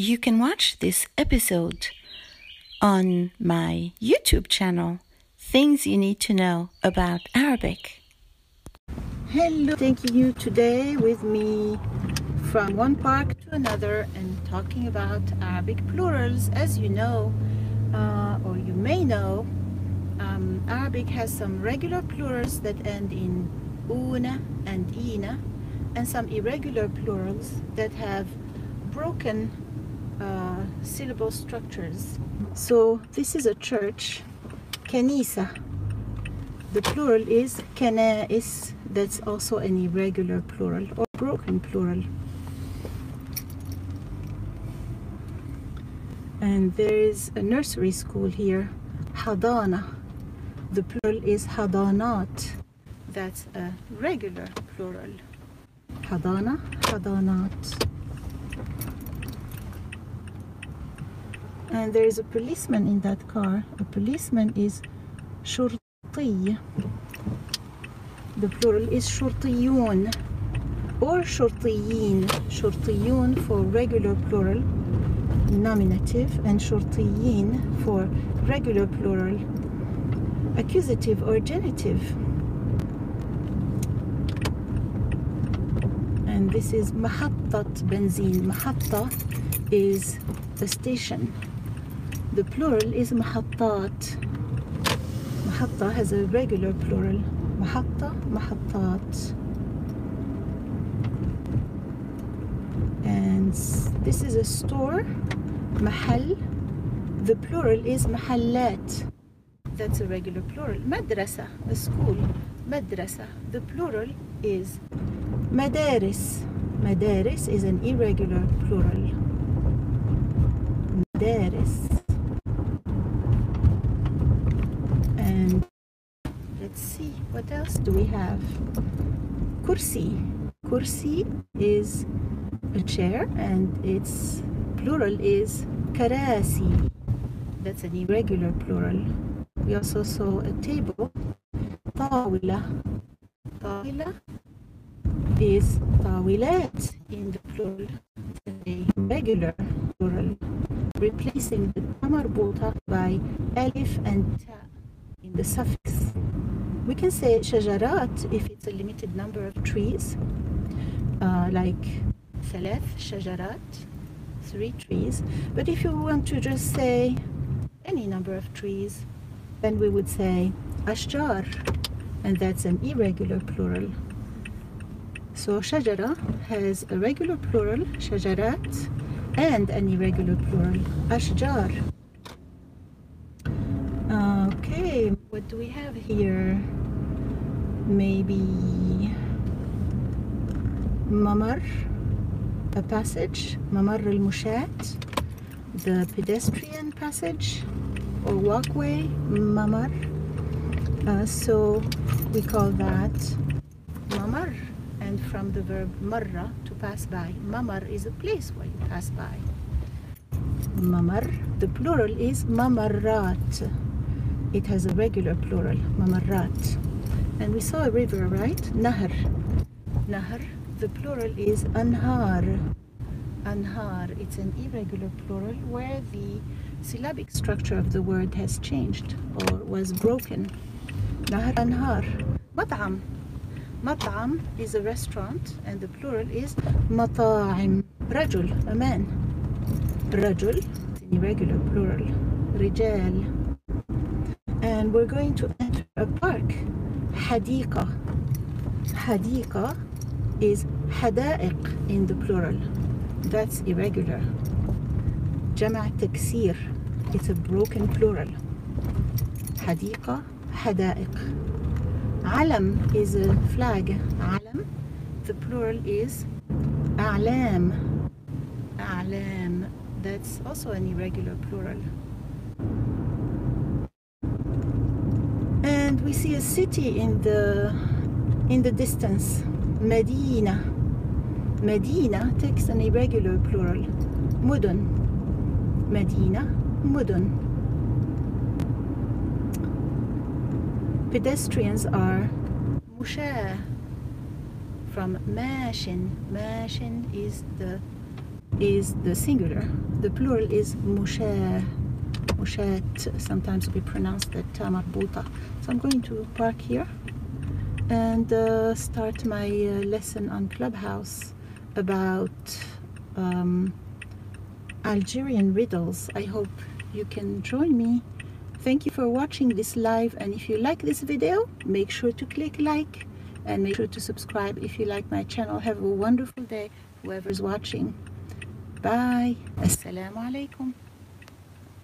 You can watch this episode on my YouTube channel, Things You Need to Know About Arabic. Hello, taking you today with me from one park to another and talking about Arabic plurals. As you know, uh, or you may know, um, Arabic has some regular plurals that end in una and ina, and some irregular plurals that have broken uh, syllable structures. So this is a church, kanisa. The plural is kanais, that's also an irregular plural or broken plural. And there is a nursery school here, hadana. The plural is hadanat. That's a regular plural. Hadana, hadanat. And there is a policeman in that car. A policeman is shurti. The plural is shurtiyun or shurtiyin. Shurtiyun for regular plural, nominative, and shurtiyin for regular plural, accusative or genitive. And this is mahattat benzin. Mahatta is the station. The plural is mahattat. Mahatta has a regular plural. Mahatta, mahattat. And this is a store, mahal. The plural is mahallat. That's a regular plural. Madrasa, a school. Madrasa. The plural is madaris. Madaris is an irregular plural. Madaris. And let's see, what else do we have? Kursi. Kursi is a chair and its plural is karasi. That's an irregular plural. We also saw a table. Tawila. Tawila is tawilat in the plural. A regular plural. Replacing the ta marbuta by alif and ta in the suffix We can say shajarat if it's a limited number of trees, uh, like ثلاث shajarat, three trees. But if you want to just say any number of trees, then we would say ashjar, and that's an irregular plural. So shajara has a regular plural, shajarat, and an irregular plural, ashjar. Okay, what do we have here? Maybe mamar, a passage, mamar al-mushat, the pedestrian passage or walkway, mamar. Uh, so we call that mamar. And from the verb marra, to pass by, mamar is a place where you pass by. Mamar, the plural is mamarrat. It has a regular plural, mamarrat. And we saw a river, right? Nahar. Nahar, the plural is anhar. Anhar, it's an irregular plural where the syllabic structure of the word has changed or was broken. Nahar anhar. Mat'am. Mat'am is a restaurant and the plural is mata'im. Rajul, a man. Rajul, it's an irregular plural. Rijal And we're going to enter a park. Hadika. Hadika is hada'iq in the plural. That's irregular. جمع تكسير it's a broken plural حديقة حدائق علم is a flag علم the plural is أعلام أعلام that's also an irregular plural and we see a city in the in the distance. Medina. Medina takes an irregular plural. Mudun. Medina mudun. Pedestrians are musher. from mashin. Mashin is the is the singular. The plural is musher. Mushat sometimes we pronounce that ta marbuta. So I'm going to park here and uh, start my uh, lesson on Clubhouse about um, Algerian riddles. I hope you can join me. Thank you for watching this live and if you like this video, make sure to click like and make sure to subscribe if you like my channel. Have a wonderful day, whoever's watching. Bye. Assalamu alaikum.